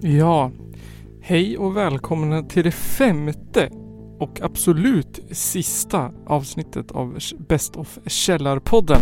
Ja, hej och välkomna till det femte och absolut sista avsnittet av Best of Källarpodden.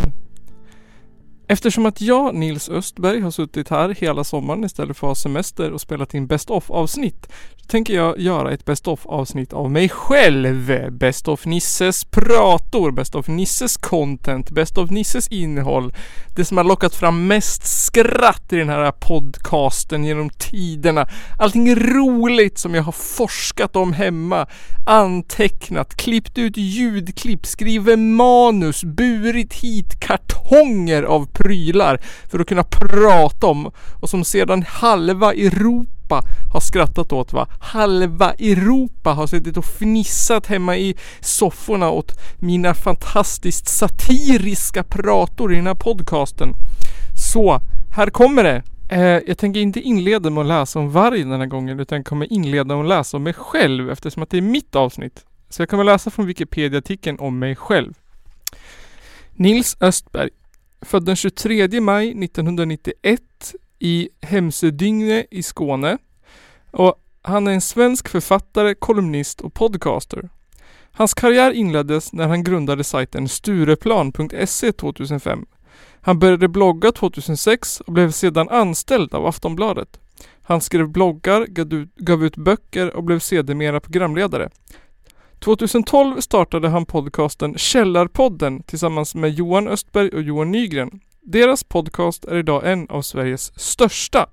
Eftersom att jag, Nils Östberg, har suttit här hela sommaren istället för att ha semester och spelat in Best of avsnitt så tänker jag göra ett Best of avsnitt av mig själv. Best of Nisses prator, Best of Nisses content, Best of Nisses innehåll. Det som har lockat fram mest skratt i den här podcasten genom tiderna. Allting roligt som jag har forskat om hemma, antecknat, klippt ut ljudklipp, skrivit manus, burit hit kartonger av prylar för att kunna prata om och som sedan halva Europa har skrattat åt va. Halva Europa har suttit och fnissat hemma i sofforna åt mina fantastiskt satiriska prator i den här podcasten. Så, här kommer det. Eh, jag tänker inte inleda med att läsa om varg den här gången utan kommer inleda med att läsa om mig själv eftersom att det är mitt avsnitt. Så jag kommer läsa från Wikipedia-artikeln om mig själv. Nils Östberg Född den 23 maj 1991 i Hemsedyngne i Skåne. Och han är en svensk författare, kolumnist och podcaster. Hans karriär inleddes när han grundade sajten Stureplan.se 2005. Han började blogga 2006 och blev sedan anställd av Aftonbladet. Han skrev bloggar, gav ut böcker och blev sedermera programledare. 2012 startade han podcasten Källarpodden tillsammans med Johan Östberg och Johan Nygren. Deras podcast är idag en av Sveriges största.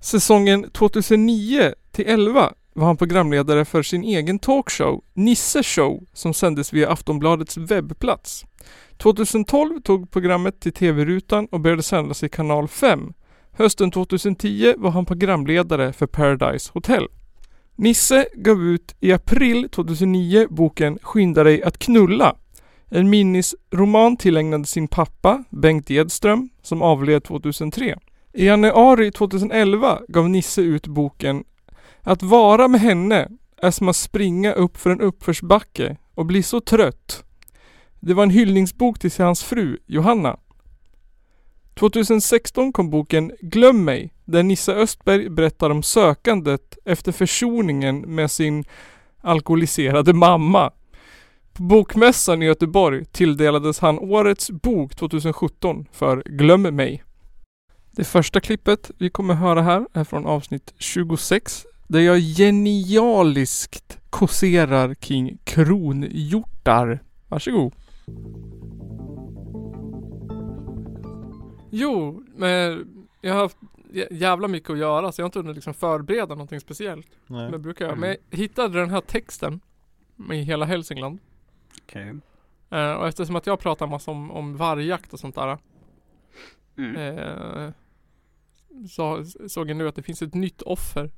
Säsongen 2009 till 11 var han programledare för sin egen talkshow Nisse Show som sändes via Aftonbladets webbplats. 2012 tog programmet till TV-rutan och började sändas i kanal 5. Hösten 2010 var han programledare för Paradise Hotel. Nisse gav ut i april 2009 boken Skynda dig att knulla. En minnesroman tillägnad sin pappa, Bengt Edström, som avled 2003. I januari 2011 gav Nisse ut boken Att vara med henne är som att springa upp för en uppförsbacke och bli så trött. Det var en hyllningsbok till hans fru, Johanna. 2016 kom boken Glöm mig där Nissa Östberg berättar om sökandet efter försoningen med sin alkoholiserade mamma. På Bokmässan i Göteborg tilldelades han Årets bok 2017 för Glöm mig. Det första klippet vi kommer höra här är från avsnitt 26 där jag genialiskt kåserar kring kronhjortar. Varsågod. Jo, men jag har haft jävla mycket att göra så jag har inte hunnit liksom förbereda någonting speciellt. Nej. Men brukar jag. Mm. Men jag hittade den här texten i hela Hälsingland. Okej. Eh, och eftersom att jag pratar massa om, om vargjakt och sånt där. Mm. Eh, så såg jag nu att det finns ett nytt offer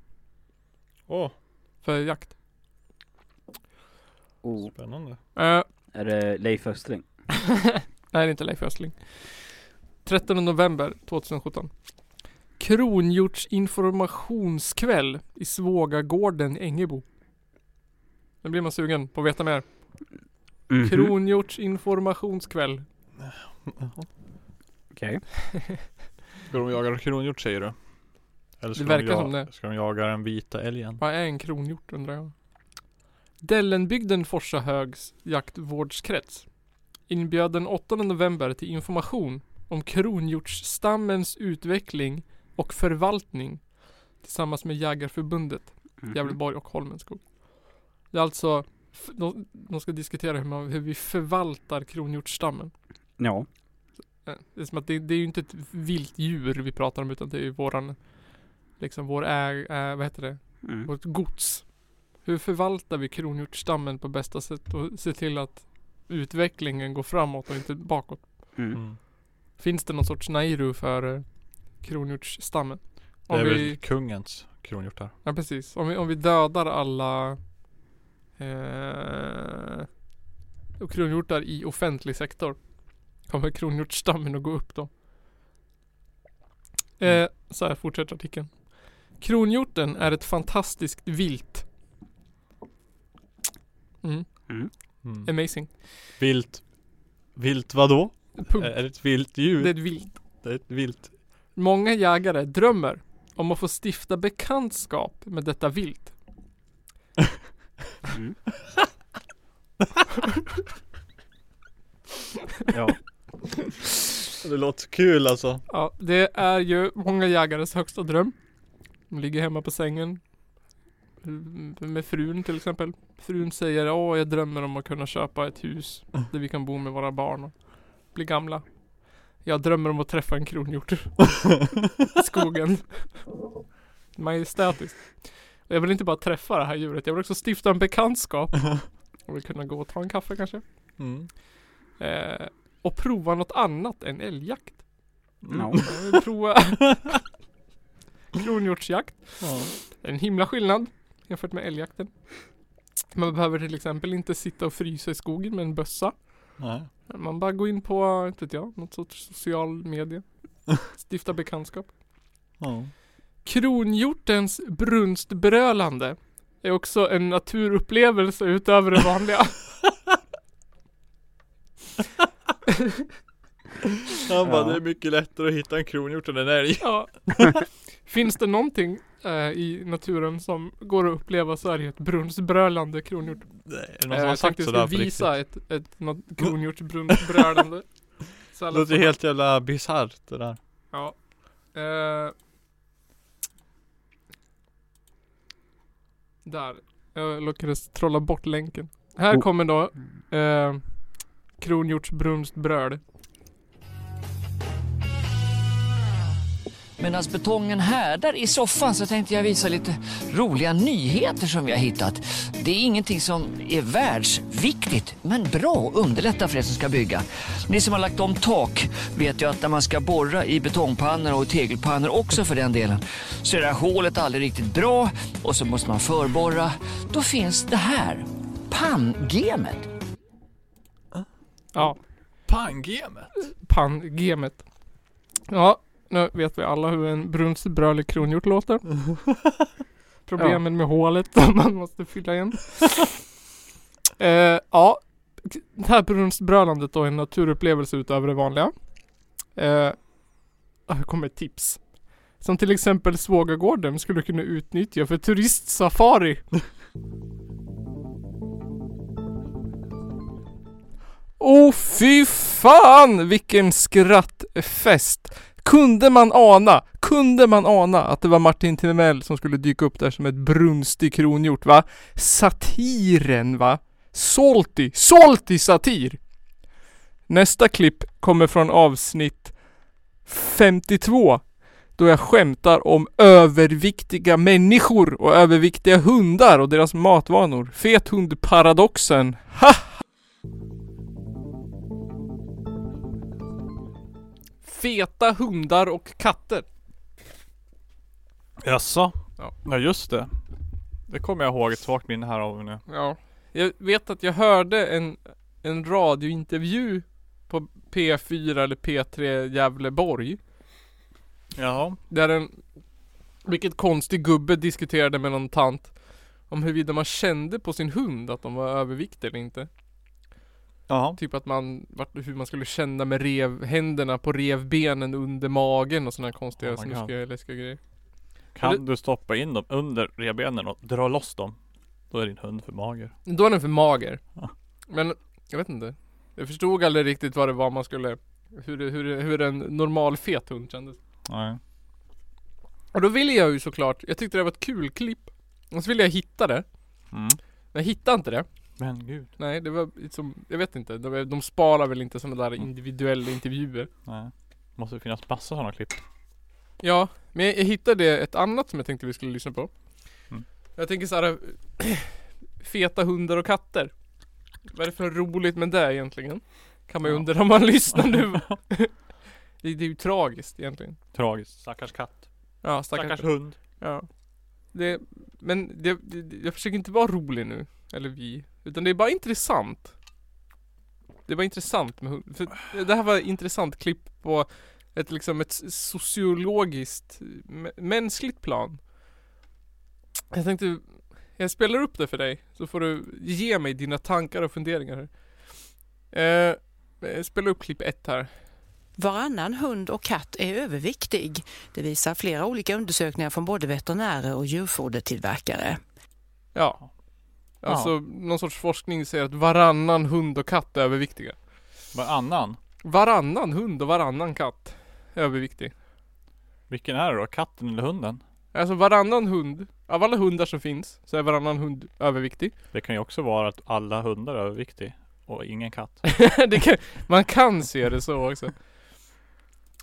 Åh, för jakt. Oh, spännande. Eh, är det Leif Östling? Nej det är inte Leif Östling. 13 november 2017. Kronhjortsinformationskväll i Svågagården i Ängebo. Nu blir man sugen på att veta mer. Mhm. Kronhjortsinformationskväll. Okej. Ska de jaga kronhjort säger du? Eller ska Det verkar de som det. Ska de jaga den vita älgen? Vad är en kronhjort undrar jag? Dellenbygden Forsahögs jaktvårdskrets inbjöd den 8 november till information om kronhjortsstammens utveckling och förvaltning tillsammans med Jägarförbundet Mhm. Gävleborg och Holmenskog. Det är alltså, de, de ska diskutera hur, man, hur vi förvaltar kronhjortsstammen. Ja. Eh, Det är som att det, det är ju inte ett vilt djur vi pratar om utan det är ju våran, liksom vår äg, äh, vad heter det? Mm. vårt gods. Hur förvaltar vi kronhjortsstammen på bästa sätt och ser till att utvecklingen går framåt och inte bakåt? Mm. Mm. Finns det någon sorts nairu för kronhjortsstammen? Det Om är vi, väl kungens kronhjortar? ja precis. Om vi, om vi dödar alla eh, kronhjortar i offentlig sektor kommer kronhjortsstammen att gå upp då. Eh, så här fortsätter artikeln. Kronhjorten är ett fantastiskt vilt. Mm, Mm. Mm. amazing. Vilt. Vilt vadå? Punkt. Är det ett vilt djur? Det är ett vilt. Det är ett vilt. Många jägare drömmer om att få stifta bekantskap med detta vilt. Mm. ja. Det låter kul alltså. Ja, det är ju många jägares högsta dröm. De ligger hemma på sängen. Med frun till exempel. Frun säger åh jag drömmer om att kunna köpa ett hus där vi kan bo med våra barn och bli gamla. Jag drömmer om att träffa en kronhjort skogen. Majestätiskt. Jag vill inte bara träffa det här djuret, jag vill också stifta en bekantskap. Och vill kunna gå och ta en kaffe kanske. Mm. Eh, och prova något annat än älgjakt. No. Jag vill prova kronhjortsjakt. Ja. En himla skillnad jämfört med älgjakten. Man behöver till exempel inte sitta och frysa i skogen med en bössa. Nej. Man bara går in på, inte vet jag, något sorts social media. Stifta bekantskap. Ja. Kronhjortens brunstbrölande är också en naturupplevelse utöver det vanliga. Han bara, Ja. det är mycket lättare att hitta en kronhjort än en älg. Ja. Finns det någonting eh, i naturen som går att uppleva så är det ett brunstbrölande kronhjort. Det är någon Eh, som har jag sagt sådär på riktigt. visa ett, ett något kronhjortsbrunstbrölande. Så Det låter helt jävla bisarrt det där. Ja. Eh, där. Jag lyckades trolla bort länken. Här Oh. kommer då eh, kronhjortsbrunstbröl. Medan betongen härdar i soffan så tänkte jag visa lite roliga nyheter som vi har hittat. Det är ingenting som är världsviktigt, men bra och underlättar för er som ska bygga. Ni som har lagt om tak vet ju att när man ska borra i betongpannor och tegelpannor också för den delen, så är det här hålet aldrig riktigt bra och så måste man förborra. Då finns det här, panngemet. Ja, Pangemet? pangemet. Ja, nu vet vi alla hur en brunstbrölig kronhjort låter. Problemen med hålet som man måste fylla igen. eh, ja, det här brunstbrölandet då är en naturupplevelse utöver det vanliga. Eh, här kommer ett tips. Som till exempel Svågagården skulle kunna utnyttja för turistsafari. Åh fy fan vilken skrattfest! Kunde man ana, kunde man ana att det var Martin Timell som skulle dyka upp där som ett brunstig kronhjort va? Satiren va? Salty, salty satir! Nästa klipp kommer från avsnitt 52 då jag skämtar om överviktiga människor och överviktiga hundar och deras matvanor. Fethundparadoxen. Ha! Feta hundar och katter. Jaså? Ja. Ja just det. Det kommer jag ihåg ett svagt minne här av nu. Ja. Jag vet att jag hörde en, en radiointervju på P4 eller P3 Gävleborg. Jaha. Där en Vilket konstig gubbe diskuterade med någon tant Om huruvida man kände på sin hund att de var överviktiga eller inte Jaha. Typ att man, hur man skulle känna med rev, händerna på revbenen under magen och sådana konstiga Oh snuskiga läskiga grejer Kan du stoppa in dem under revbenen och dra loss dem? Då är din hund för mager. Då är den för mager Ja. Men, jag vet inte Jag förstod aldrig riktigt vad det var man skulle Hur, det- hur, det- hur en normal fet hund kändes Nej. Och då ville jag ju såklart, jag tyckte det var ett kul klipp Och så ville jag hitta det Mm. Men jag hittade inte det Men gud. Nej det var liksom, jag vet inte, de, de sparar väl inte sådana där Mm. individuella intervjuer Nej. Måste finnas massa sådana klipp. Ja, men jag, jag hittade ett annat som jag tänkte vi skulle lyssna på Mm. Jag tänker såhär Feta hundar och katter Vad är det för roligt med det egentligen? Kan man ju Ja. undra om man lyssnar nu det, det är ju tragiskt egentligen Tragiskt. Stackars katt. Ja stackars, Stackars hund. Ja det, Men det, det, jag försöker inte vara rolig nu Eller vi Utan det är bara intressant Det var intressant med hund för Det här var ett intressant klipp på Ett liksom ett sociologiskt mä- Mänskligt plan Jag tänkte Jag spelar upp det för dig Så får du ge mig dina tankar och funderingar eh, Spela upp klipp ett här Varannan hund och katt är överviktig. Det visar flera olika undersökningar från både veterinärer och djurfodertillverkare. Ja. Alltså någon sorts forskning säger att varannan hund och katt är överviktiga. Varannan? Varannan hund och varannan katt är överviktig. Vilken är det då? Katten eller hunden? Alltså varannan hund, av alla hundar som finns så är varannan hund överviktig. Det kan ju också vara att alla hundar är överviktiga och ingen katt. kan, man kan se det så också.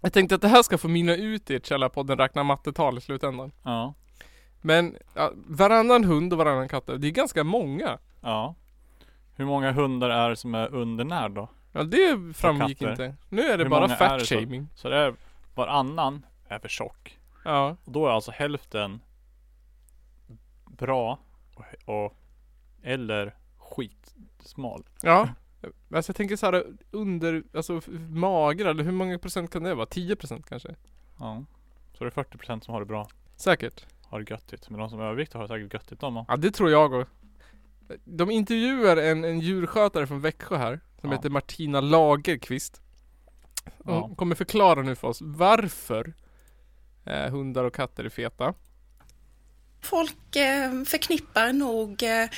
Jag tänkte att det här ska få mynna ut i ett Källarpodden räkna mattetal i slutändan. Ja. Men ja, varannan hund och varannan katt, det är ganska många. Ja. Hur många hundar är det som är undernärd då? Ja det framgick katter. inte. Nu är det Hur bara många är fat så? shaming. Så det är varannan är för tjock. Ja. Och då är alltså hälften bra och, och eller skitsmal. Ja. Alltså jag tänker så här under, alltså f- magra, eller hur många procent kan det vara? 10 procent kanske? Ja. Så det är 40% som har det bra. Säkert. Har det göttigt. Men de som är överviktiga har det säkert göttigt de. Ja det tror jag också. De intervjuar en, en djurskötare från Växjö här Som Ja. heter Martina Lagerqvist Hon Ja. kommer förklara nu för oss varför eh, hundar och katter är feta Folk eh, förknippar nog eh,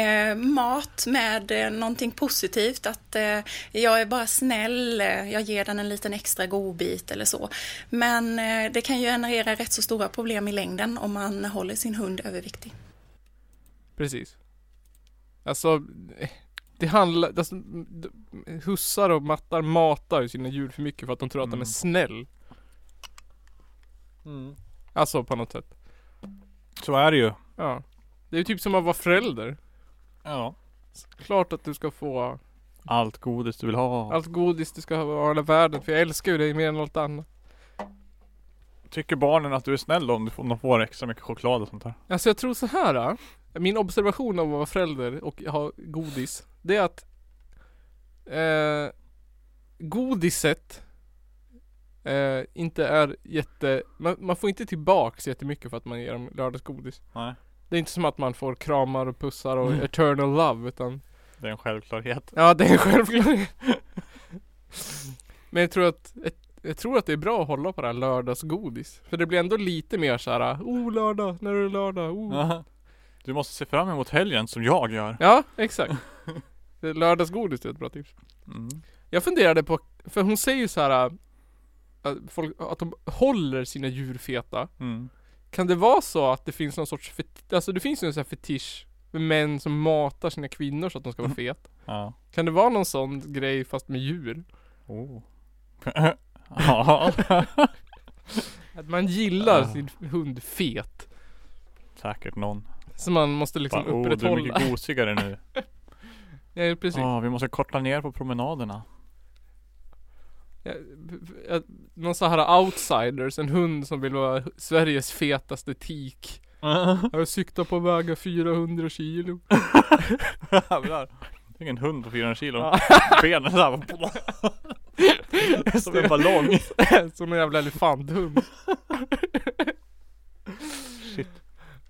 eh, mat med eh, någonting positivt. Att eh, jag är bara snäll, eh, jag ger den en liten extra godbit eller så. Men eh, det kan ju generera rätt så stora problem i längden om man håller sin hund överviktig. Precis Alltså Det handlar, alltså, Hussar och mattar matar ju sina djur för mycket för att de tror att de är Mm. snäll Alltså på något sätt Så är det ju. Ja Det är ju typ som att vara förälder Ja. Klart att du ska få Allt godis du vill ha. allt godis du ska ha i hela världen för jag älskar ju dig mer än något annat Tycker barnen att du är snäll om du om de får extra mycket choklad och sånt där? Alltså jag tror så här. äh, Min observation av att vara förälder och ha godis. Det är att eh, Godiset eh, inte är jätte man, man får inte tillbaks jättemycket för att man ger dem lördagsgodis. Nej. Det är inte som att man får kramar och pussar och Mm. eternal love utan Det är en självklarhet. Ja det är självklart. Men jag tror att ett, jag tror att det är bra att hålla på det här lördagsgodis. För det blir ändå lite mer såhär, oh lördag, när är det lördag? Oh. Du måste se fram emot helgen som jag gör. Ja, exakt. Det Lördagsgodis är ett bra tips. Mm. Jag funderade på, för hon säger ju så här folk, att de håller sina djur feta. Mm. Kan det vara så att det finns någon sorts fet, alltså det finns ju en sån här fetisch med män som matar sina kvinnor så att de ska vara Mm. fet. Ja. Kan det vara någon sån grej fast med djur? Oh. ja. Att man gillar Ah. sin hund fet. Säkert någon. Så man måste liksom Bara, oh, du är upprätthålla. mycket gosigare nu. ja, precis. Ja, vi måste korta ner på promenaderna. B- b- någon sån här outsiders, en hund som vill vara Sveriges fetaste tik. Jag siktar på att väga 400 kilo. Jävlar. Är en hund på 400 kilo. Benen såhär. Som en ballong. Som en jävla elefanthund. Shit.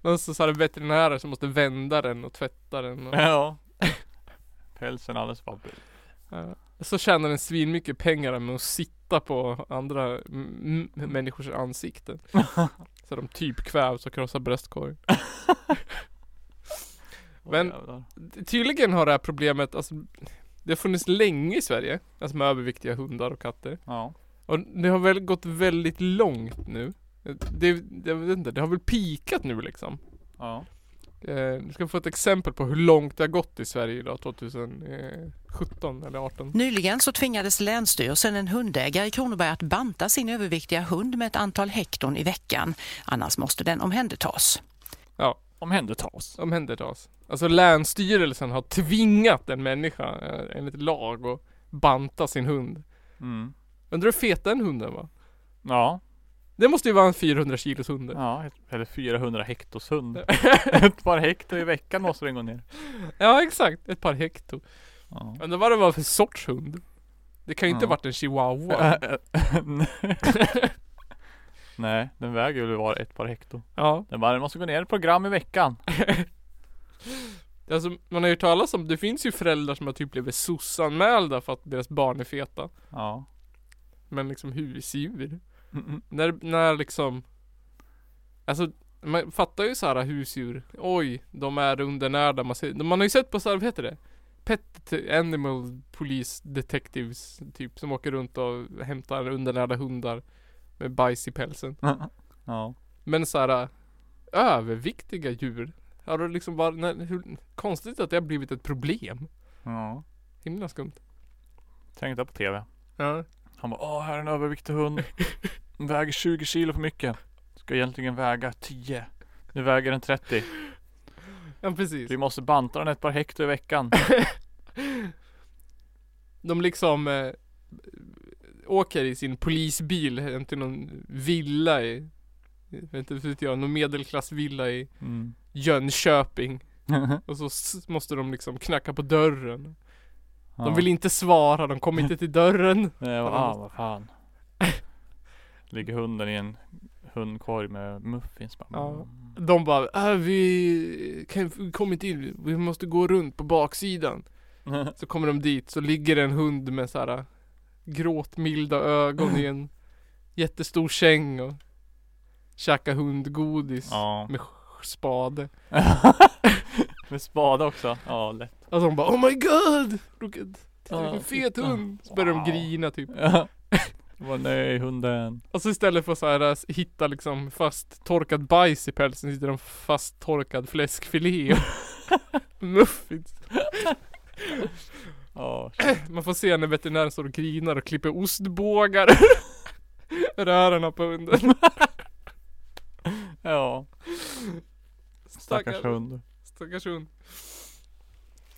Någon så så här veterinärer som måste vända den och tvätta den. Och, Ja. Pälsen alldeles bara. ja. Så tjänar den svin mycket pengar med att sitta på andra m- m- människors ansikten. Så de typ kvävs och krossar bröstkorg. Men-. Tydligen har det här problemet, alltså Det har funnits länge i Sverige. Alltså med överviktiga hundar och katter. Ja. Och det har väl gått väldigt långt nu. Det, det, jag vet inte, det har väl pikat nu liksom. Ja. Eh, du ska få ett exempel på hur långt det har gått i Sverige idag 2017 eller 18. Nyligen så tvingades Länsstyrelsen en hundägare i Kronoberg att banta sin överviktiga hund med ett antal hekton i veckan. Annars måste den omhändertas. Omhändertas. Omhändertas. Alltså Länsstyrelsen har tvingat en människa eh, enligt lag att banta sin hund. Mm. Undrar hur feta en hunden var? Ja. Det måste ju vara en 400 kilos hund. Ja. Eller 400 hektos hund. Ett par hekto i veckan måste den gå ner. Ja exakt, ett par hekto. Ja. Undrar vad det var för sorts hund? Det kan ju inte Ja. varit en chihuahua. Nej, den väger väl vara ett par hekto. ja. Den bara, den måste gå ner ett program i veckan. Alltså man har ju hört talas om, det finns ju föräldrar som har typ blivit sossanmälda för att deras barn är feta. Ja. Men liksom husdjur. Mm, När, när liksom Alltså man fattar ju så här husdjur Oj, de är undernärda man, ser, man har ju sett på så här, vad heter det? Pet Animal Police Detectives Typ som åker runt och hämtar undernärda hundar Med bajs i pälsen Ja. Men så här Överviktiga djur Har du liksom bara, när, hur, konstigt att det har blivit ett problem Ja. Himla skumt Tänkte på TV. Ja Han bara, åh här är en överviktig hund. Väger 20 kilo för mycket. Ska egentligen väga 10. Nu väger den 30. Ja precis Vi måste banta den ett par hekto i veckan. De liksom eh, åker i sin polisbil hem till någon villa i, vet inte vet jag, någon medelklassvilla i Mm. Jönköping. Och så måste de liksom knacka på dörren. Ja. De vill inte svara, de kommer inte till dörren. Nej, ah, vad fan. Ligger hunden i en hundkorg med muffins bara. Ja. De bara, äh, vi kan vi kommer inte in, vi måste gå runt på baksidan. Så kommer de dit, så ligger en hund med så här gråtmilda ögon i en jättestor säng och käkar hundgodis ja. med spade. med spade också. Ja, lätt. Och de bara Oh my god! Vilken fet hund! Så börjar de grina typ. Bara, nej hunden. Och så istället för att så här, äh, hitta liksom fast torkad bajs i pälsen sitter de fast torkad fläskfilé muffins. Ja. Man får se när veterinären står och grinar och klipper ostbågar Rörarna på hunden. Ja. Stackars Stackars- hund. Stackars hund.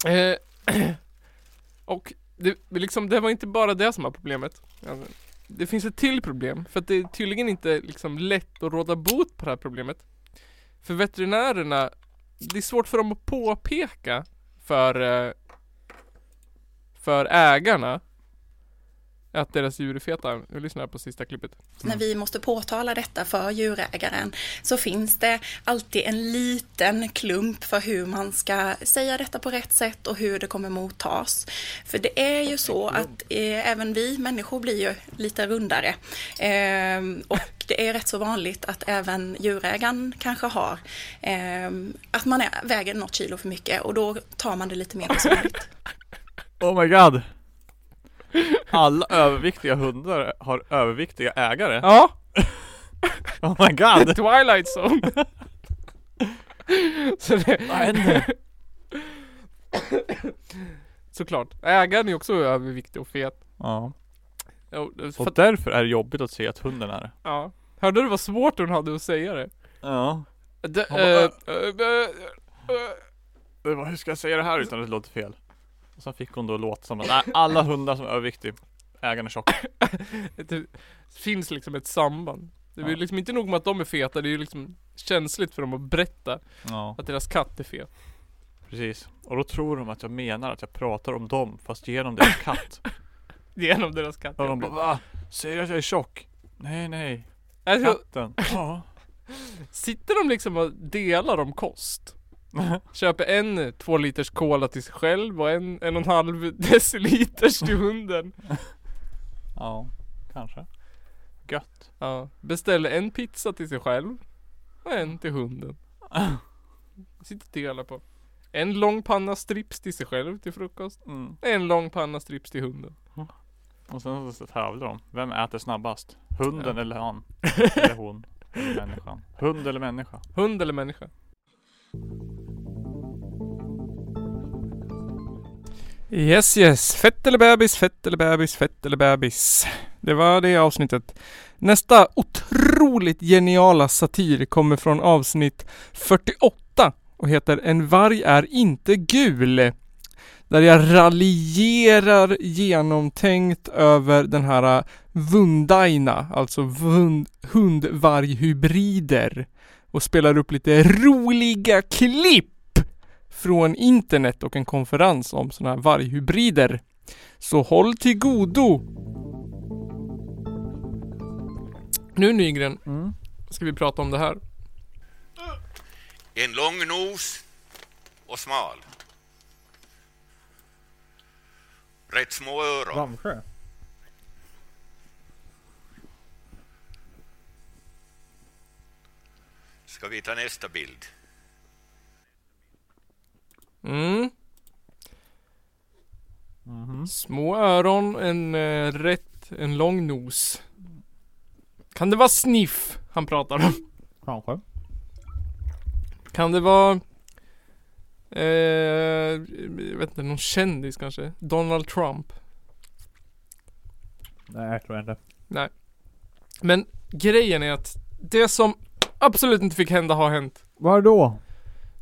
Eh, och det, liksom, det var inte bara det som var problemet. Alltså, det finns ett till problem. För att det är tydligen inte liksom lätt att råda bot på det här problemet. För veterinärerna, det är svårt för dem att påpeka för, eh, för ägarna att deras djur är feta. Vi lyssnar på sista klippet. När vi måste påtala detta för djurägaren så finns det alltid en liten klump för hur man ska säga detta på rätt sätt och hur det kommer mottas. För det är ju så att eh, även vi människor blir ju lite rundare. Ehm, och det är rätt så vanligt att även djurägaren kanske har ehm, att man är, väger något kilo för mycket och då tar man det lite mer personligt. Oh my god. Alla överviktiga hundar har överviktiga ägare. Ja! Oh my god. Twilight Zone! Så det, Vad händer? Såklart. Ägaren är också överviktig och fet. Ja. För, Och därför är det jobbigt att se att hunden är det. ja. Hörde du vad svårt hon hade att säga det? Ja. det eh, eh, eh, eh. Det var, hur ska jag säga det här utan att det låter fel? Och så fick hon då låta som att nej, alla hundar som är överviktiga, ägaren är tjock. det finns liksom ett samband. Det är Ja. liksom inte nog med att de är feta, det är ju liksom känsligt för dem att berätta Ja, att deras katt är fet. precis. Och då tror de att jag menar att jag pratar om dem fast genom deras katt. Genom deras katt. Och de bara va? Säger du att jag är tjock? Nej nej, alltså, katten. Ja. sitter de liksom och delar om kost? Köper en två liters cola till sig själv och en en och en halv deciliters till hunden. ja, kanske. Gött. Ja, beställer en pizza till sig själv och en till hunden. Sitter och delar på. En lång panna strips till sig själv till frukost. Mm. En lång panna strips till hunden. Och sen så tävlar de. Vem äter snabbast? Hunden Ja. eller han? Eller hon? Eller människan? Hund eller människa? Hund eller människa? Yes yes, fett eller bebis, fett eller bebis, fett eller bebis. Det var det avsnittet. Nästa otroligt geniala satir kommer från avsnitt 48 och heter En varg är inte gul. Där jag raljerar genomtänkt över den här äh, Vundaina, alltså vund, hundvarghybrider och spelar upp lite roliga klipp från internet och en konferens om sådana här varghybrider. Så håll till godo! Nu Nygren, mm. ska vi prata om det här. En lång nos och smal. Rätt små öron. Ramsjö? Ska vi ta nästa bild? Mm. Små öron, en eh, rätt, en lång nos. Kan det vara sniff han pratar om? Kanske. Kan det vara eh, jag vet inte, någon kändis kanske? Donald Trump? Nej, jag tror inte. Nej. Men grejen är att det som absolut inte fick hända har hänt. Vad då?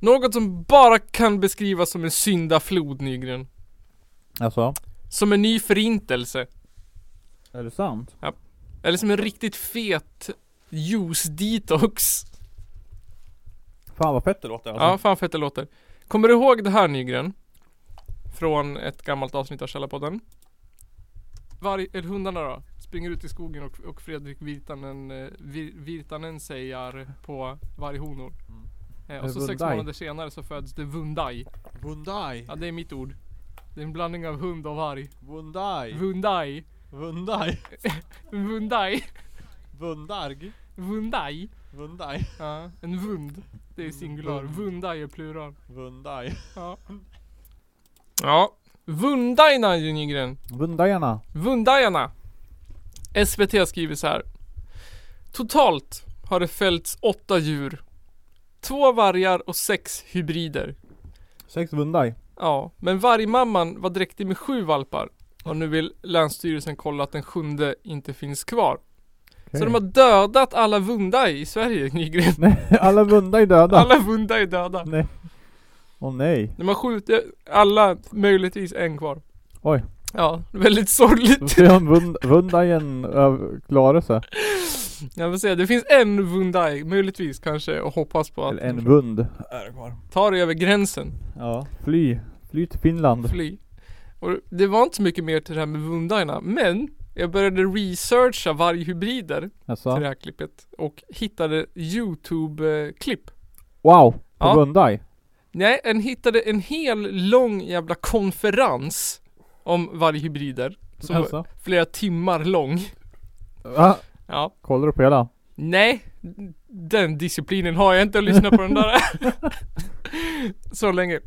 Något som bara kan beskrivas som en syndaflod Nygren. Alltså? Som en ny förintelse. Är det sant? Eller som en riktigt fet juice detox. Fan vad fett det låter alltså. Ja, fan fett det låter. Kommer du ihåg det här Nygren? Från ett gammalt avsnitt av Källarpodden. Varg, eller hundarna då, springer ut i skogen och, och Fredrik Virtanen, eh, Vir, Virtanen säger på varghonor. Eh, och så sex Vundai. månader senare så föds det Vundai. Vundai. Ja det är mitt ord. Det är en blandning av hund och varg. Vundai. Vundai. Vundai. Vundai. Vundarg. Vundai. Vundai. Ja, en vund. Det är singular. Vund. Vundai är plural. Vundai. Ja. Ja. Vundaina Nygren. Vundajarna. Vundajarna. SVT skriver så här. Totalt har det fällts åtta djur. Två vargar och sex hybrider. Sex vundaj. Ja, men vargmamman var dräktig med sju valpar. Och nu vill Länsstyrelsen kolla att den sjunde inte finns kvar. Så de har dödat alla vundaj i Sverige, Nygren. Nej, alla vundaj är döda. Alla vundaj är döda. Nej. Åh nej. De har skjutit alla, möjligtvis en kvar. Oj. Ja, väldigt sorgligt. ser om vund, vundajen ö, klarar sig. Jag vill säga, det finns en Vundai, möjligtvis kanske, och hoppas på att Eller en vund. ta det över gränsen, Ja. Fly. Fly till Finland. fly. Och det var inte så mycket mer till det här med Vundaina, men jag började researcha varghybrider Alltså. till det här klippet och hittade YouTube-klipp. Wow. På Ja. vundaj. Nej, en hittade en hel lång jävla konferens om varghybrider. Som var Alltså. flera timmar lång. Va? Ja. Kollar du på hela? Nej, den disciplinen har jag inte att lyssna på den där så länge.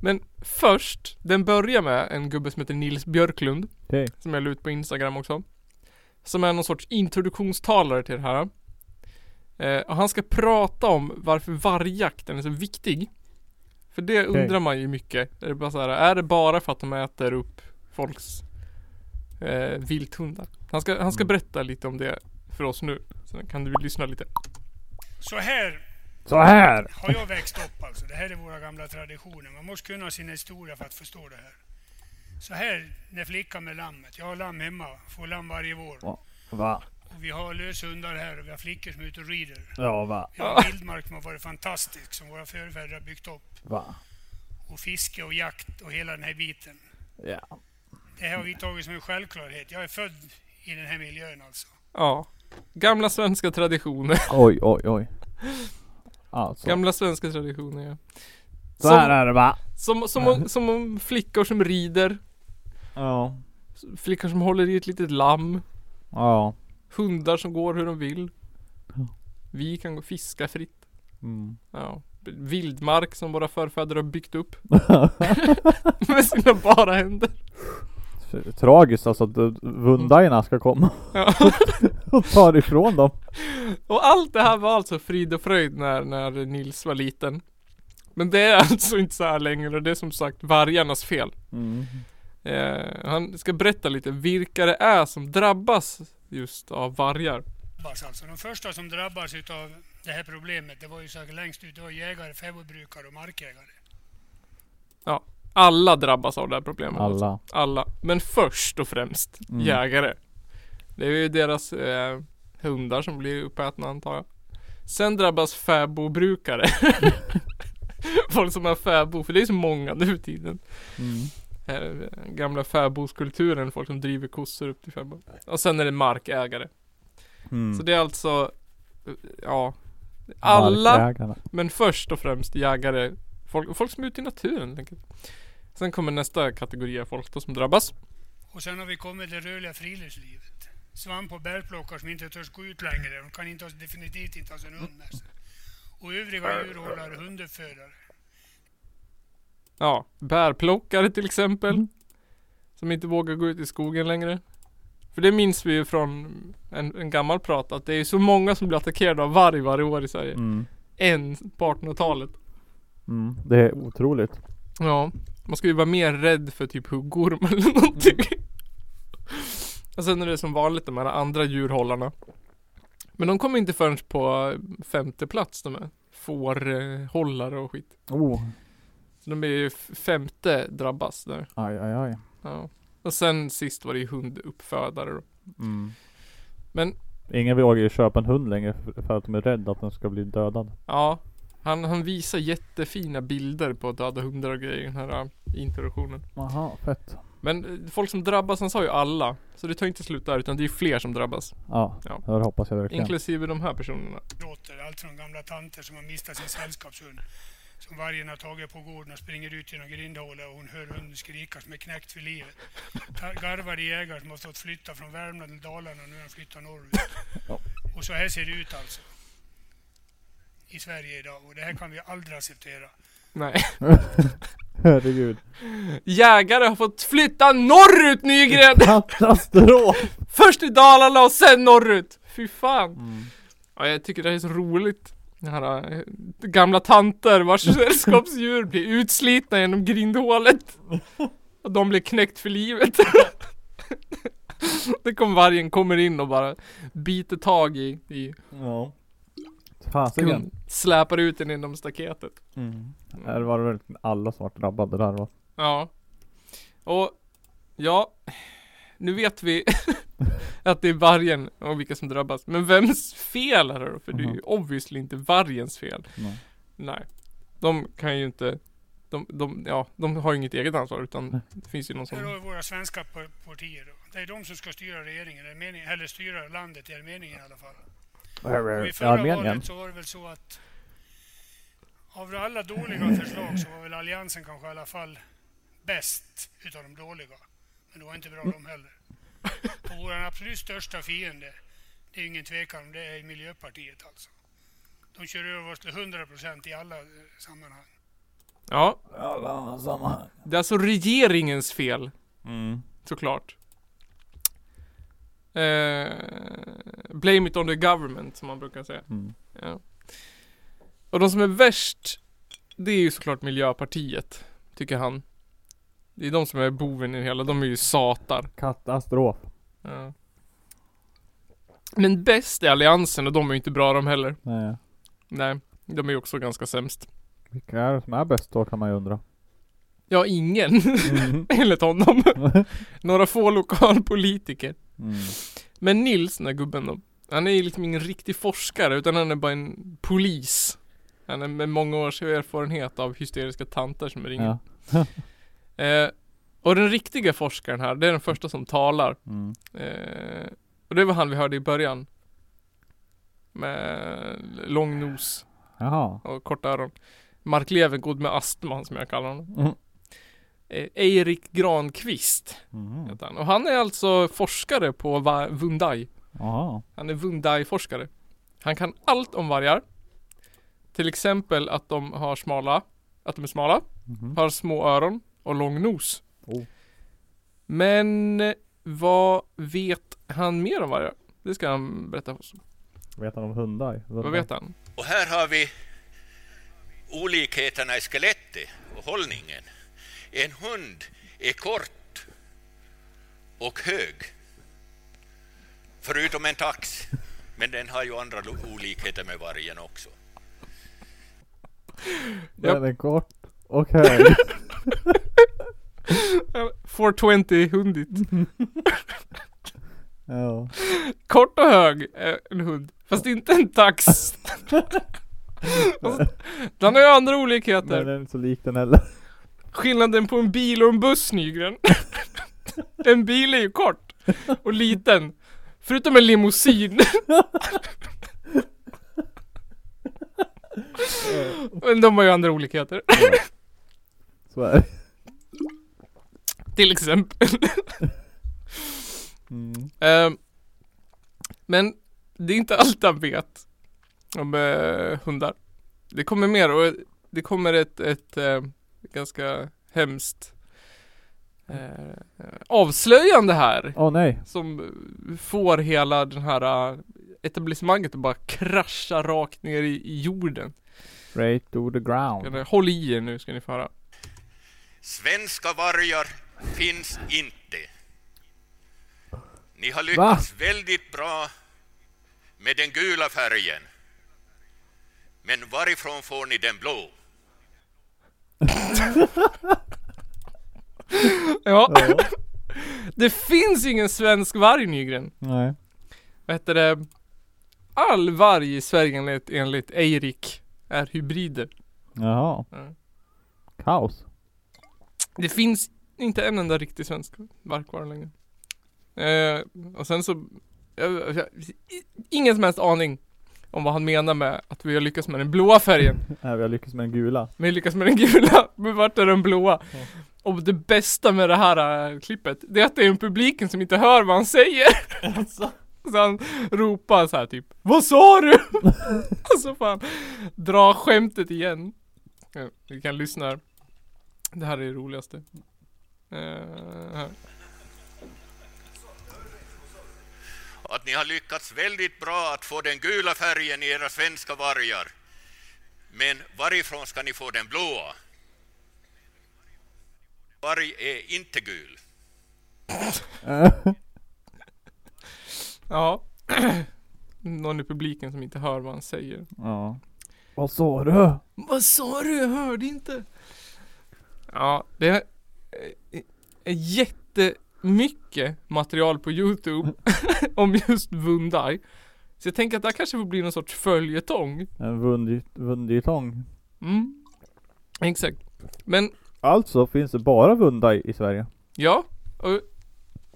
Men först, den börjar med en gubbe som heter Nils Björklund. Okej. Som jag la ut på Instagram också. Som är någon sorts introduktionstalare till det här. Eh, och han ska prata om varför vargjakten är så viktig. För det Okej. undrar man ju mycket. Är det, bara så här, är det bara för att de äter upp folks eh, vilthundar? Han ska, han ska berätta lite om det för oss nu. Sen kan du lyssna lite. Så här Så här. har jag växt upp alltså. Det här är våra gamla traditioner. Man måste kunna sin historia för att förstå det här. Så här när flickan med lammet. Jag har lamm hemma. Får lamm varje vår. Ja. Va? Och vi har löshundar här och vi har flickor som är ute och rider. Ja va? Vi har vildmark som har varit fantastisk som våra förfäder har byggt upp. Va? Och fiske och jakt och hela den här biten. Ja. Det har vi tagit som en självklarhet. Jag är född i den här miljön alltså. Ja. Gamla svenska traditioner. Oj oj oj. Alltså. Gamla svenska traditioner ja. Så här är det va? som, som, om, som om flickor som rider. Ja. Flickor som håller i ett litet lamm. Ja. Hundar som går hur de vill. Vi kan gå fiska fritt. Mm. Ja. Vildmark som våra förfäder har byggt upp. Med sina bara händer. Tragiskt alltså att vundajarna ska komma Ja. och ta ifrån dem. Och allt det här var alltså frid och fröjd när, när Nils var liten. Men det är alltså inte så här längre. Det är som sagt vargarnas fel. Mm. Eh, han ska berätta lite vilka det är som drabbas just av vargar. drabbas alltså. De första som drabbas utav det här problemet, det var ju säkert längst ut, det var jägare, fäbodbrukare och markägare. Alla drabbas av det här problemet. Alltså. Alla. Alla. Men först och främst Mm. jägare. Det är ju deras eh, hundar som blir uppätna antar jag. Sen drabbas fäbodbrukare. Folk som har fäbo, för det är så många nu i tiden. Mm. Eh, gamla fäbodskulturen, folk som driver kossor upp till fäbod. Och sen är det markägare. Mm. Så det är alltså, eh, ja. Alla, Markägarna. men först och främst jägare. Folk, folk som är ute i naturen helt enkelt. Sen kommer nästa kategori av folk då som drabbas. Och sen har vi kommit det rörliga friluftslivet. Svamp och bärplockare som inte törs gå ut längre. De kan inte, ha- definitivt inte ha sin hund med sig. Och övriga djurhållare hunduppfödare. Ja, bärplockare till exempel. Som inte vågar gå ut i skogen längre. För det minns vi ju från en, en gammal prat att det är så många som blir attackerade av varg varje år i Sverige. Mm. En på 1800-talet. Mm. Det är otroligt. Ja, man ska ju vara mer rädd för typ huggorm eller någonting. Och sen är det som vanligt de här andra djurhållarna. Men de kommer inte förrän på femte plats de här fårhållare och skit. Oh. Så de är ju femte drabbas där. Aj, aj, aj. Ja. Och sen sist var det ju hunduppfödare då. Mm. Men Ingen vågar ju köpa en hund längre för- för att de är rädda att den ska bli dödad. ja, han, han visar jättefina bilder på döda hundar och grejer i den här äh, introduktionen. Aha, fett. Men eh, folk som drabbas, han sa ju alla. Så det tar inte slut där utan det är fler som drabbas. Ja, Ja. det hoppas jag verkligen. Inklusive de här personerna. Låter allt från gamla tanter som har mistat sin sällskapshund. Som vargen har tagit på gården och springer ut genom grindhålet och hon hör hunden skrika som är knäckt för livet. Garvade jägare som har stått flytta från Värmland till Dalarna och nu har de flyttat norrut. Ja. Och så här ser det ut alltså. I Sverige idag och det här kan vi aldrig acceptera. Nej. Herregud. Jägare har fått flytta norrut Nygren! Katastrof! Först i Dalarna och sen norrut! Fy fan! Ja, jag tycker det är så roligt. Det här, äh, gamla tanter vars sällskapsdjur blir utslitna genom grindhålet. Och de blir knäckt för livet. Det kommer vargen kommer in och bara biter tag i, i Ja. Fasiken. släpar ut den inom staketet. Mm. Här var det väl alla som var drabbade där va? Ja. Och ja, nu vet vi att det är vargen och vilka som drabbas. Men vems fel är det då? För det är ju Mhm. obviously inte vargens fel. Nej. Nej. De kan ju inte de, de, ja, de har ju inget eget ansvar utan det finns ju någon som vi våra svenska pa- partier. Då. Det är de som ska styra regeringen, är meningen, eller styra landet, är meningen i alla fall. Och förra Armenien? valet så var det väl så att av alla dåliga förslag så var väl Alliansen kanske i alla fall bäst utav de dåliga. Men det var inte bra de heller. Och vår absolut största fiende, det är ingen tvekan om det, är Miljöpartiet alltså. De kör över oss till 100% i alla eh, sammanhang. Ja, Alla samma. det är alltså regeringens fel Mm. såklart. Eh, blame it on the government som man brukar säga. Mm. Ja. Och de som är värst, det är ju såklart Miljöpartiet, tycker han. Det är de som är boven i det hela, de är ju satar. Katastrof. Ja. Men bäst är Alliansen och de är ju inte bra de heller. Nej. Nej, de är ju också ganska sämst. Vilka är det som är bäst då kan man ju undra. Ja, ingen. Mm. Enligt honom. Några få lokalpolitiker. Mm. Men Nils, den här gubben då. Han är liksom ingen riktig forskare utan han är bara en polis. Han är med många års erfarenhet av hysteriska tanter som ringer. Ja. Eh, och den riktiga forskaren här, det är den första som talar. Mm. Eh, och det var han vi hörde i början. Med lång nos Jaha. och korta öron. Mark Levengood med astma som jag kallar honom. Mm. Eh, Erik Granqvist Mm. heter han. Och han är alltså forskare på Vundai. Jaha. Han är Vundai-forskare. Han kan allt om vargar. Till exempel att de har smala, att de är smala, Mhm. har små öron och lång nos. Oh. Men eh, vad vet han mer om vargar? Det ska han berätta för oss. Vet han om hundar? Vad vet han? Och här har vi olikheterna i skelettet och hållningen. En hund är kort och hög. Förutom en tax. Men den har ju andra olikheter med vargen också. Den är kort och hög. 420 hundigt. ja. Kort och hög, eh, en hund. Fast inte en tax. Den har ju andra Men olikheter. den är inte så lik den heller. Skillnaden på en bil och en buss Nygren. en bil är ju kort och liten. Förutom en limousin. Men de har ju andra olikheter. Så är det. Till exempel. Mm. Ehm, men det är inte allt han vet om eh, hundar. Det kommer mer och det kommer ett, ett eh, ganska hemskt eh, avslöjande här. Åh nej. Som eh, får hela den här eh, etablissemanget att bara krascha rakt ner i, i jorden. Straight to the ground. Håll i er nu ska ni få höra. Svenska vargar finns inte. Ni har lyckats väldigt bra med den gula färgen. Men varifrån får ni den blå? Ja. det finns ingen svensk varg Nygren. Nej. Vad heter det? All varg i Sverige enligt, enligt Eirik är hybrider. Jaha. Ja. Kaos. Det finns inte en enda riktig svensk varg kvar längre. Eh, och sen så, jag, jag, ingen som helst aning om vad han menar med att vi har lyckats med den blåa färgen. Nej, vi har lyckats med den gula. Vi lyckas med den gula, men vart är den blåa? Och det bästa med det här äh, klippet, det är att det är en publiken som inte hör vad han säger. Så han ropar så här typ Vad sa du? Och så får han dra skämtet igen. Ja, vi kan lyssna här. Det här är det roligaste. Eh, här. Att ni har lyckats väldigt bra att få den gula färgen i era svenska vargar. Men varifrån ska ni få den blåa? Varg är inte gul. Ja. Någon i publiken som inte hör vad han säger. Ja. Vad sa du? Vad sa du? Jag hörde inte. Ja, det är eh, är jättemycket material på Youtube om just Vundai. Så jag tänker att det här kanske får bli någon sorts följetong. En vundi- vunditång. Mm. Exakt. Men Alltså finns det bara vundar i Sverige. ja, och,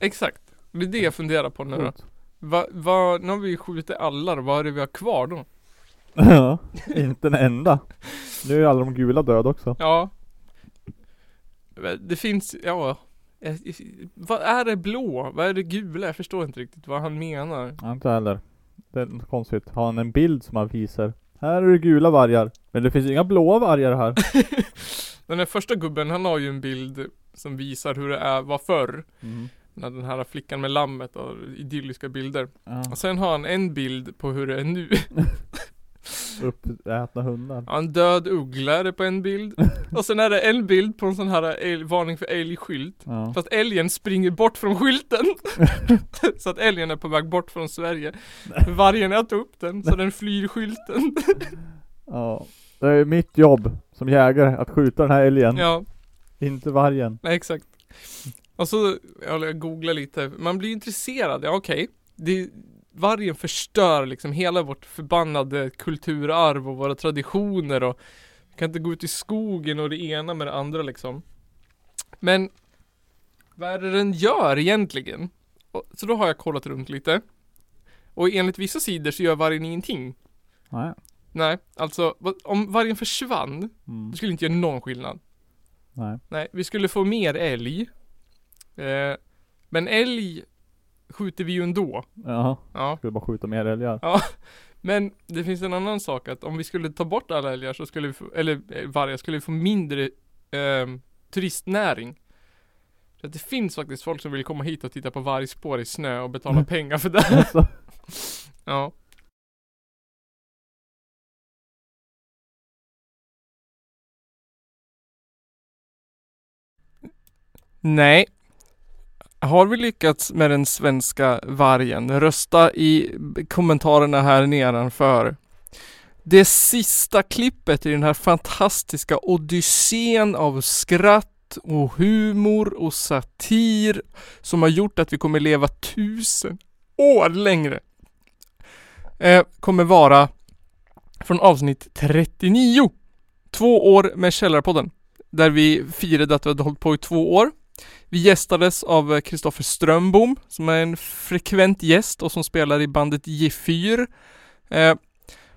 exakt. Det är det jag funderar på nu då. Va, va, nu har vi skjutit alla då, vad är det vi har kvar då? Ja, inte en enda. Nu är alla de gula döda också. Ja. Det finns, ja. Eh, Vad är det blå? Vad är det gula? Jag förstår inte riktigt vad han menar. Ja, inte heller. Det är konstigt. Har han en bild som han visar? Här är det gula vargar. Men det finns inga blåa vargar här. Den här första gubben, han har ju en bild som visar hur det är, var förr. Mm. När den här flickan med lammet och idylliska bilder. Ja. Och sen har han en bild på hur det är nu. Uppätna hundar. Ja, En död uggla är det på en bild. Och sen är det en bild på en sån här älg, varning för älgskylt. Ja. Fast älgen springer bort från skylten. så att älgen är på väg bort från Sverige. Vargen äter upp den, så den flyr skylten. ja. Det är mitt jobb som jägare att skjuta den här älgen. ja, Inte vargen. nej, exakt. Och så, ja, jag googlar lite. Man blir intresserad, ja okej. Det, vargen förstör liksom hela vårt förbannade kulturarv och våra traditioner och kan inte gå ut i skogen och det ena med det andra liksom. Men vad är det den gör egentligen? Så då har jag kollat runt lite. Och enligt vissa sidor så gör vargen ingenting. Nej. Nej, alltså om vargen försvann, Mm. det skulle inte göra någon skillnad. Nej. Nej, vi skulle få mer älg. Eh, men älg skjuter vi ju ändå. Jaha. Ja. Skulle bara skjuta mer älgar. Ja. Men det finns en annan sak att om vi skulle ta bort alla älgar så skulle vi få, eller eh, vargar skulle vi få mindre ehm, turistnäring. Så att det finns faktiskt folk som vill komma hit och titta på vargspår i snö och betala pengar för det. Alltså. Ja. Nej. Har vi lyckats med den svenska vargen? Rösta i kommentarerna här nedanför. Det sista klippet i den här fantastiska odyssén av skratt och humor och satir som har gjort att vi kommer leva tusen år längre. Eh, kommer vara från avsnitt 39. Två år med Källarpodden. Där vi firade att vi hade hållit på i två år. Vi gästades av eh, Kristoffer Strömbom som är en frekvent gäst och som spelar i bandet G4. Eh,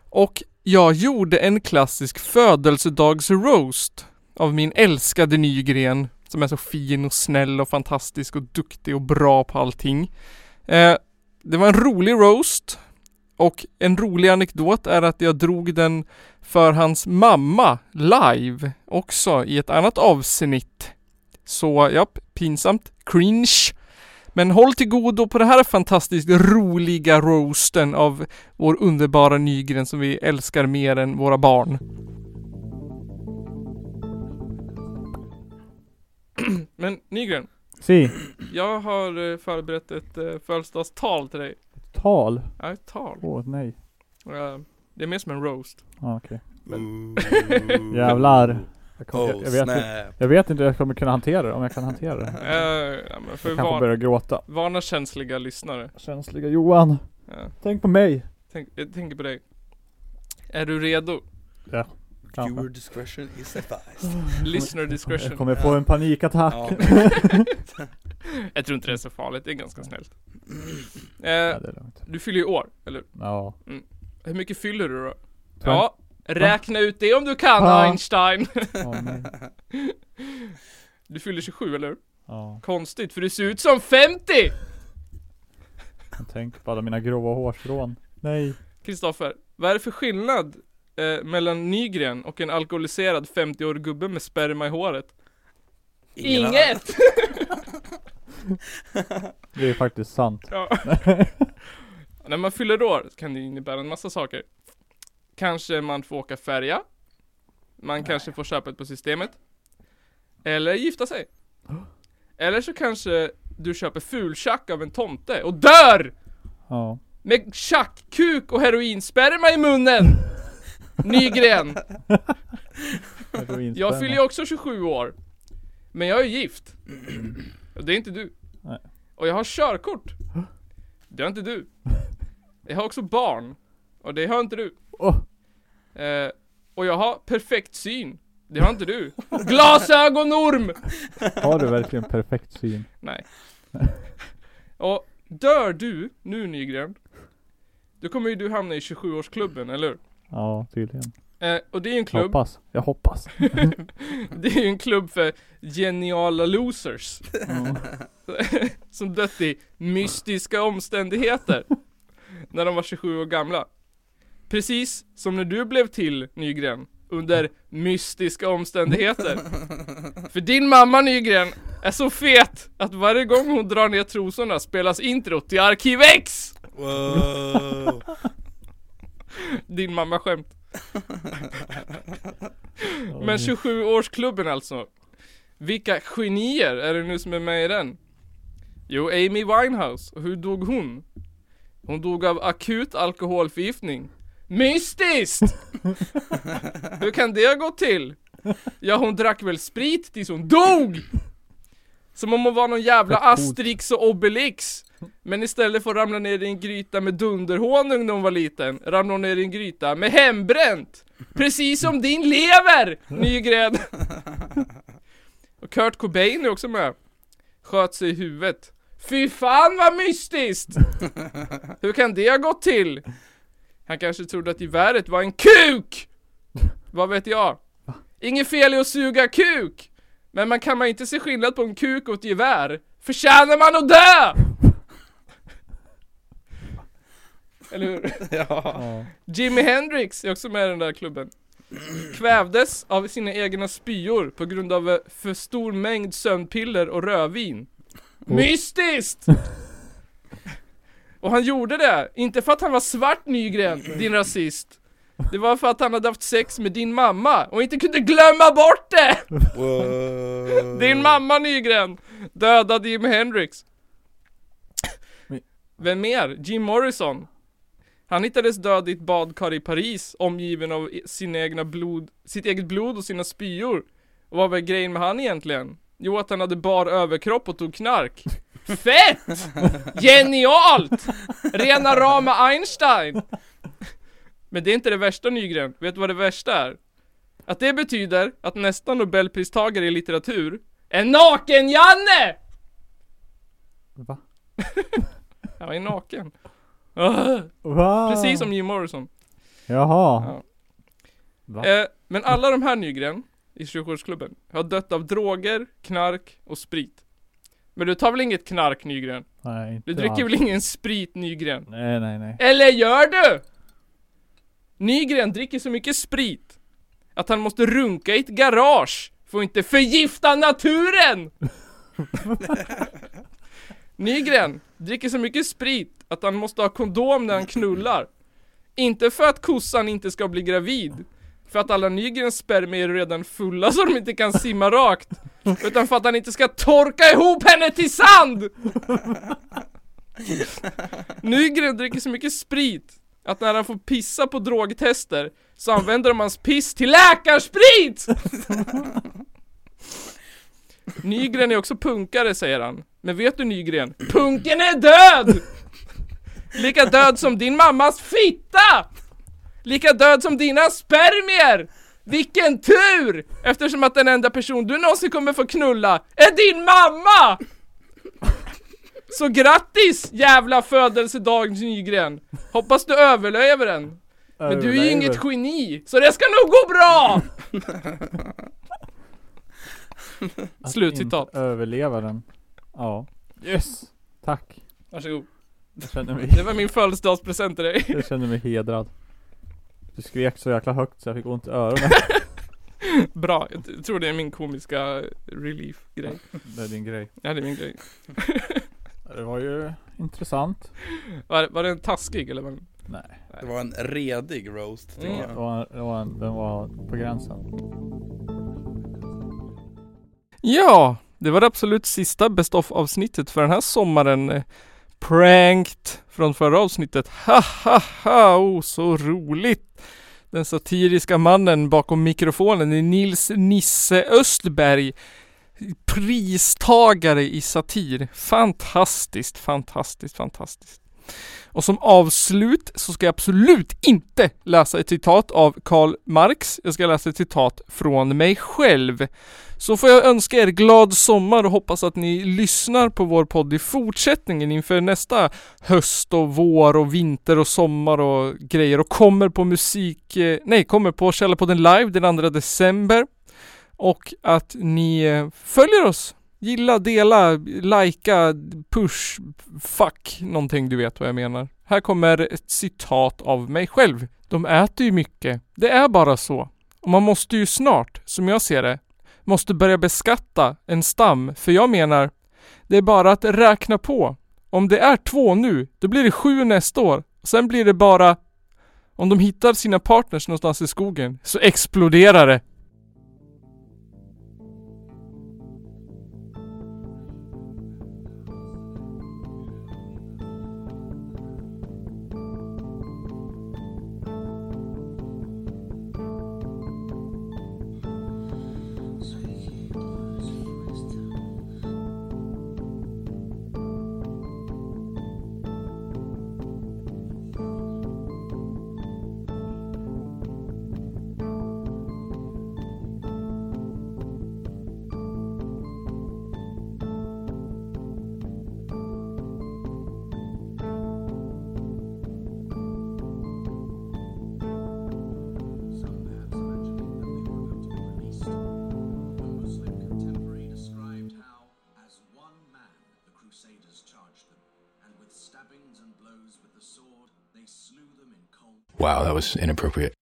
och jag gjorde en klassisk födelsedagsroast av min älskade Nygren som är så fin och snäll och fantastisk och duktig och bra på allting. Eh, det var en rolig roast Och en rolig anekdot är att jag drog den för hans mamma live också i ett annat avsnitt. Så japp, pinsamt, cringe. Men håll till godo på det här fantastiskt roliga roasten av vår underbara Nygren som vi älskar mer än våra barn. Men Nygren, Si, jag har eh, förberett ett eh, födelsedagstal till dig. tal. Ja, ett tal. Åh nej. Eh, Det är mer som en roast. Ja, okej. Men- Jävlar. Jag, kommer, jag, Oh, jag, vet, inte- jag vet inte hur jag kommer kunna hantera det, om jag kan hantera det. Ja, men för Jag kanske börjar gråta. varna känsliga lyssnare. Känsliga Johan. Ja, Tänk på mig. tänk, jag tänker på dig. Är du redo? Kanske. Viewer discretion is advised. Listener Jag discretion. kommer få en panikattack. Ja. Jag tror inte det är så farligt, det är ganska snällt. Ja, Eh, det är du fyller ju år, eller Ja. Hur mycket fyller du då? Ja, räkna ut det om du kan Va? Einstein. Nej. Du fyller 27 eller? Ja. Konstigt, för du ser ut som 50! Jag tänker på alla mina grova hårstrån. Nej. Kristoffer, vad är det för skillnad eh, mellan Nygren och en alkoholiserad 50-årig gubbe med sperma i håret? Ingen Inget! Det är faktiskt sant. ja. När man fyller år kan det innebära en massa saker. Kanske man får åka färja. Man kanske får köpa ett på systemet. Eller gifta sig. Eller så kanske du köper fultjack av en tomte och dör! Ja. Med tjackkuk och heroinsperma i munnen! Nygren! Jag fyller ju också 27 år. Men jag är gift. Och det är inte du. Nej. Och jag har körkort. Det har inte du. Jag har också barn. Och det har inte du. Åh. Eh, och jag har perfekt syn. Det har inte du. Glasögonorm! Har du verkligen perfekt syn? Nej. Och dör du nu Nygren. Då kommer ju du hamna i 27-årsklubben, eller hur? Ja, tydligen. Eh, och det är ju en klubb. Hoppas. Jag hoppas. Det är ju en klubb för geniala losers. Ja. Som dött i mystiska omständigheter. När de var 27 år gamla. Precis som när du blev till Nygren. Under mystiska omständigheter. För din mamma Nygren är så fet att varje gång hon drar ner trosorna spelas introt till Arkiv X! Wow. Din mamma skämt. Men 27-årsklubben alltså. Vilka genier är det nu som är med i den? Jo, Amy Winehouse. Hur dog hon? Hon dog av akut alkoholförgiftning. Mystiskt! hur kan det ha gått till? Ja, hon drack väl sprit tills hon dog! Som om hon var någon jävla. Asterix och Obelix. Men istället för att ramla ner i en gryta med dunderhonung när hon var liten, ramlade hon ner i en gryta med hembränt! Precis som din lever! Nygren! Och Kurt Cobain är också med. Sköt sig i huvudet. Fy fan vad mystiskt! Hur kan det ha gått till? Han kanske trodde att geväret var en KUK! Vad vet jag? Inget fel i att suga kuk! Men man kan man inte se skillnad på en kuk och ett gevär? Förtjänar man att dö! Eller hur? ja. Jimi Hendrix är också med i den där klubben. Kvävdes av sina egna spyor på grund av eh, för stor mängd sömnpiller och rödvin. Mystiskt! Och han gjorde det, inte för att han var svart Nygren, din rasist. Det var för att han hade haft sex med din mamma och inte kunde glömma bort det! Wow. Din mamma Nygren dödade Jimi Hendrix. Vem mer? Jim Morrison. Han hittades död i ett badkar i Paris, omgiven av sina egna blod, sitt eget blod och sina spyor. Och vad var grejen med han egentligen? Jo, att han hade bar överkropp och tog knark. Fett! Genialt! Rena rama Einstein! Men det är inte det värsta Nygren. Vet du vad det värsta är? Att det betyder att nästa nobelpristagare i litteratur är Naken-Janne! Va? Han ju naken. Ah, Va? Precis som Jim Morrison. Jaha. Ja. Va? Eh, men alla de här Nygren i 27-årsklubben har dött av droger, knark och sprit. Men du tar väl inget knark Nygren? Nej, inte Du dricker alls. väl ingen sprit Nygren? Nej, nej, nej. Eller gör du? Nygren dricker så mycket sprit att han måste runka i ett garage för att inte förgifta naturen! Nygren dricker så mycket sprit att han måste ha kondom när han knullar. Inte för att kossan inte ska bli gravid, för att alla Nygrens spermier är redan fulla så de inte kan simma rakt. Utan för att han inte ska torka ihop henne till sand! Nygren dricker så mycket sprit att när han får pissa på drogtester så använder de hans piss till läkarsprit! Nygren är också punkare säger han. Men vet du Nygren? Punken är död! Lika död som din mammas fitta! Lika död som dina spermier! Vilken tur! Eftersom att den enda person du någonsin kommer få knulla är din mamma! Så grattis jävla födelsedag Nygren! Hoppas du överlever den. Men du är ju inget geni, så det ska nog gå bra! Slutcitat. överleva den. Ja. Yes! Tack. Varsågod. Jag känner mig, Det var min födelsedagspresent till dig. jag känner mig hedrad. Du skrek så jäkla högt så jag fick ont i öronen. Bra, jag tror det är min komiska relief-grej. Det är din grej. Ja, det är min grej. Det var ju intressant. Var, var den taskig eller? Var den... Nej. Det var en redig roast Mm. Det var, det var, en- den var på gränsen. Ja, det var det absolut sista Best of avsnittet för den här sommaren. Pranked från förra avsnittet. Ha ha ha, oh så roligt! Den satiriska mannen bakom mikrofonen är Nils Nisse Östberg. Pristagare i satir. Fantastiskt, fantastiskt, fantastiskt. Och som avslut så ska jag absolut inte läsa ett citat av Karl Marx. Jag ska läsa ett citat från mig själv. Så får jag önska er glad sommar och hoppas att ni lyssnar på vår podd i fortsättningen inför nästa höst och vår och vinter och sommar och grejer och kommer på musik, eh, nej kommer på Källarpodden live den 2 december. Och att ni eh, följer oss. Gilla, dela, likea, push, fuck någonting du vet vad jag menar. Här kommer ett citat av mig själv. De äter ju mycket. Det är bara så. Och man måste ju snart, som jag ser det, måste börja beskatta en stam. För jag menar, det är bara att räkna på. Om det är två nu, då blir det sju nästa år. Sen blir det bara... Om de hittar sina partners någonstans i skogen, så exploderar det. Was inappropriate.